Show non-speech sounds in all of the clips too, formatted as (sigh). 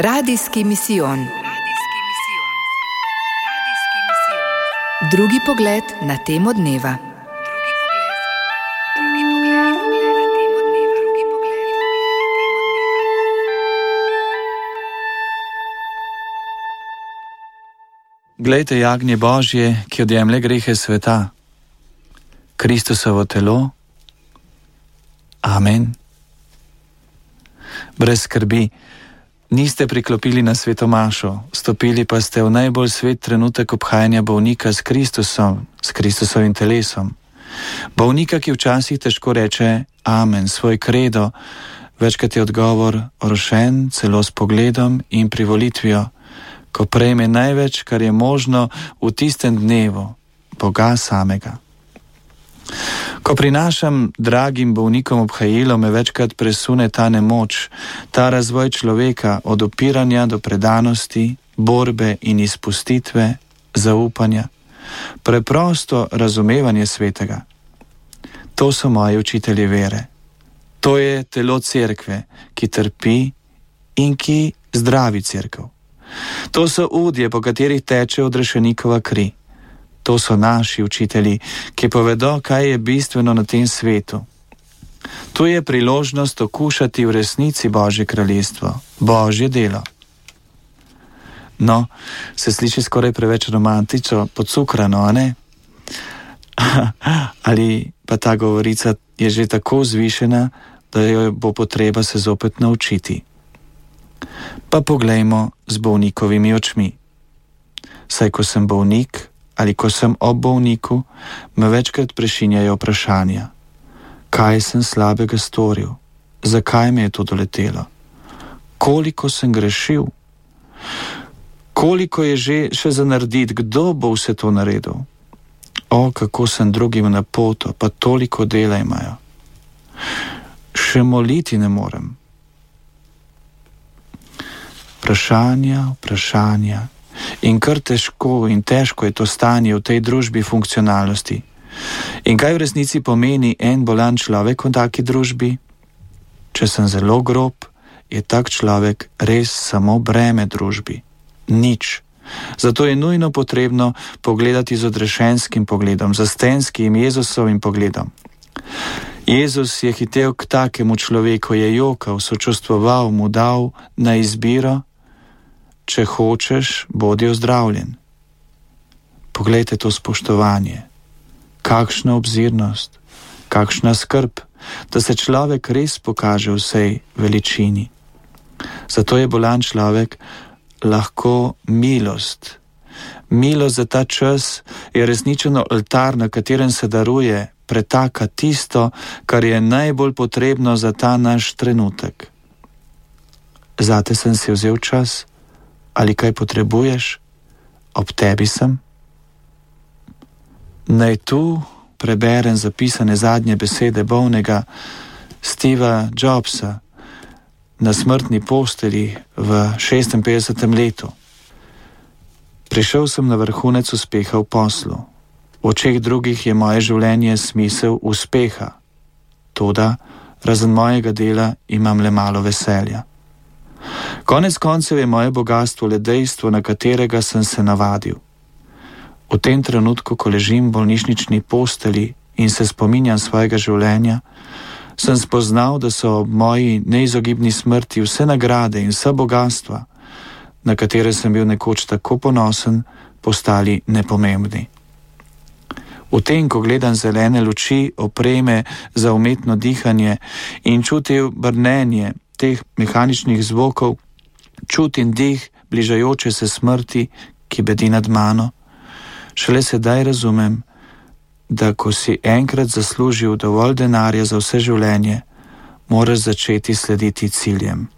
Radijski misijon. Drugi pogled na temo dneva. Glejte, jagnje Božje, ki odjemlje grehe sveta, Kristusovo telo. Amen. Brez skrbi, niste priklopili na svetomašo, stopili pa ste v najbolj svet trenutek obhajanja bolnika s Kristusom, s Kristusovim telesom. Bolnika, ki včasih težko reče Amen, svoj kredo, večkrat je odgovor orošen, celo s pogledom in privolitvijo, ko prejme največ, kar je možno v tistem dnevu, Boga samega. Ko prinašam dragim bolnikom obhajilo, me večkrat presune ta nemoč, ta razvoj človeka od opiranja do predanosti, borbe in izpustitve, zaupanja, preprosto razumevanje svetega. To so moji učitelji vere. To je telo cerkve, ki trpi in ki zdravi cerkev. To so udje, po katerih teče odrešenikova kri. To so naši učitelji, ki povedo, kaj je bistveno na tem svetu. Tu je priložnost okušati v resnici Božje kraljestvo, Božje delo. No, se sliši skoraj preveč romantično, podcukrano, ne? (laughs) Ali pa ta govorica je že tako zvišena, da jo bo potreba se zopet naučiti. Pa poglejmo z bolnikovimi očmi. Saj, ko sem bolnik, ali ko sem ob bolniku, me večkrat prešinjajo vprašanja: kaj sem slabega storil, zakaj me je to doletelo, koliko sem grešil, koliko je že še za narediti, kdo bo vse to naredil. O, kako sem drugim na poto, pa toliko dela imajo. Še moliti ne morem. Vprašanja, vprašanja, In kar težko in težko je to stanje v tej družbi funkcionalnosti. In kaj v resnici pomeni en bolan človek v taki družbi? Če sem zelo grob, je tak človek res samo breme družbi. Nič. Zato je nujno potrebno pogledati z odrešenskim pogledom, z astenskim Jezusovim pogledom. Jezus je hitel k takemu človeku, je jokal, sočustvoval, mu dal na izbiro če hočeš, bodi ozdravljen. Poglejte to spoštovanje, kakšna obzirnost, kakšna skrb, da se človek res pokaže v vsej veličini. Zato je bolan človek lahko milost. Milost za ta čas je resničen oltar, na katerem se daruje, pretaka tisto, kar je najbolj potrebno za ta naš trenutek. Zate sem si vzel čas, ali kaj potrebuješ, ob tebi sem. Naj tu preberem zapisane zadnje besede bolnega Steva Jobsa na smrtni posteli v 56. letu. Prišel sem na vrhunec uspeha v poslu. V očeh drugih je moje življenje smisel uspeha. Toda, razen mojega dela, imam le malo veselja. Konec koncev je moje bogatstvo le dejstvo, na katerega sem se navadil. V tem trenutku, ko ležim v bolnišnični posteli in se spominjam svojega življenja, sem spoznal, da so ob moji neizogibni smrti vse nagrade in vsa bogatstva, na katere sem bil nekoč tako ponosen, postali nepomembni. V tem, ko gledam zelene luči, opreme za umetno dihanje in čutil brnenje teh mehaničnih zvokov, čutim dih bližajoče se smrti, ki bedi nad mano, šele sedaj razumem, da ko si enkrat zaslužil dovolj denarja za vse življenje, moraš začeti slediti ciljem,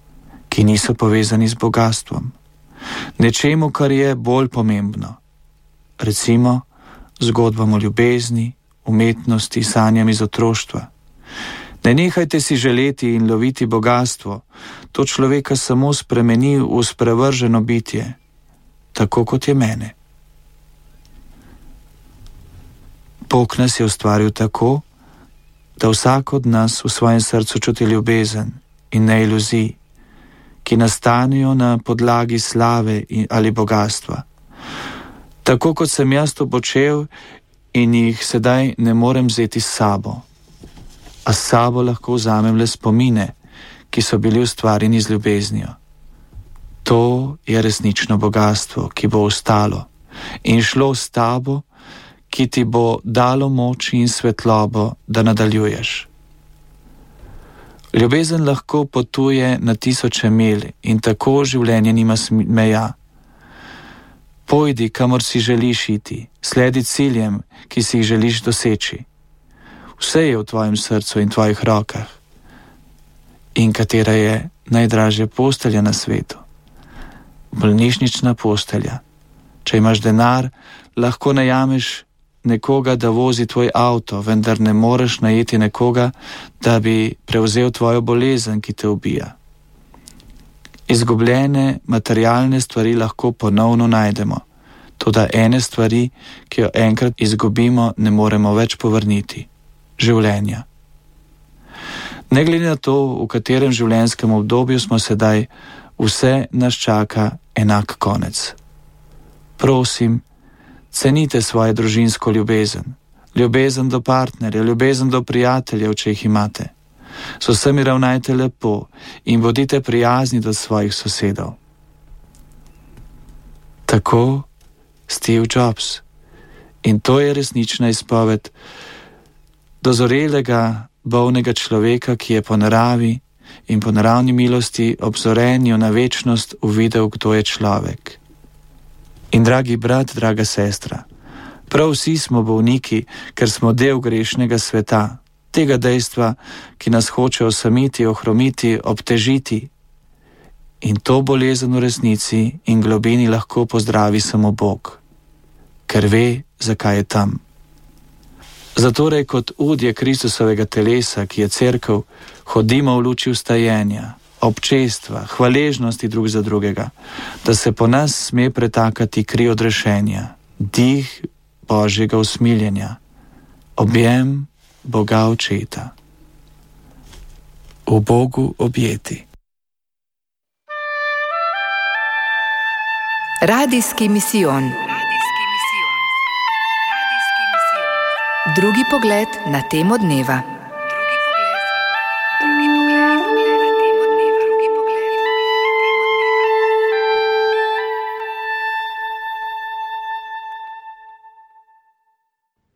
ki niso povezani z bogatstvom, nečemu, kar je bolj pomembno. Recimo zgodbam o ljubezni, umetnosti, sanjam iz otroštva. Ne nehajte si želeti in loviti bogatstvo, to človeka samo spremeni v sprevrženo bitje, tako kot je mene. Bog nas je ustvaril tako, da vsak od nas v svojem srcu čuti ljubezen in ne iluzij, ki nastanejo na podlagi slave ali bogatstva. Tako kot sem jaz to počel in jih sedaj ne morem vzeti s sabo. A s sabo lahko vzamem le spomine, ki so bili ustvarjeni z ljubeznijo. To je resnično bogatstvo, ki bo ostalo in šlo s tabo, ki ti bo dalo moč in svetlobo, da nadaljuješ. Ljubezen lahko potuje na tisoče mil in tako življenje nima meja. Pojdi, kamor si želiš iti, sledi ciljem, ki si jih želiš doseči. Vse je v tvojem srcu in tvojih rokah. In katera je najdražja postelja na svetu? Bolnišnična postelja. Če imaš denar, lahko najameš nekoga, da vozi tvoj avto, vendar ne moreš najeti nekoga, da bi prevzel tvojo bolezen, ki te ubija. Izgubljene materialne stvari lahko ponovno najdemo, tudi ene stvari, ki jo enkrat izgubimo, ne moremo več povrniti - življenja. Ne glede na to, v katerem življenjskem obdobju smo sedaj, vse nas čaka enak konec. Prosim, cenite svojo družinsko ljubezen, ljubezen do partnerja, ljubezen do prijateljev, če jih imate. Z vsemi ravnajte lepo in bodite prijazni do svojih sosedov. Tako Steve Jobs. In to je resnična izpoved dozorelega, bolnega človeka, ki je po naravi in po naravni milosti obzorenju na večnost uvidel, kdo je človek. In dragi brat, draga sestra, prav vsi smo bolniki, ker smo del grešnega sveta, tega dejstva, ki nas hoče osamiti, ohromiti, obtežiti. In to bolezen v resnici in globini lahko pozdravi samo Bog, ker ve, zakaj je tam. Zatorej kot udje Kristusovega telesa, ki je crkv, hodimo v luči ustajenja, občestva, hvaležnosti drug za drugega, da se po nas sme pretakati kri odrešenja, dih Božjega usmiljenja, objem Boga očeta. V Bogu objeti. Radijski misijon. Drugi pogled na temo dneva.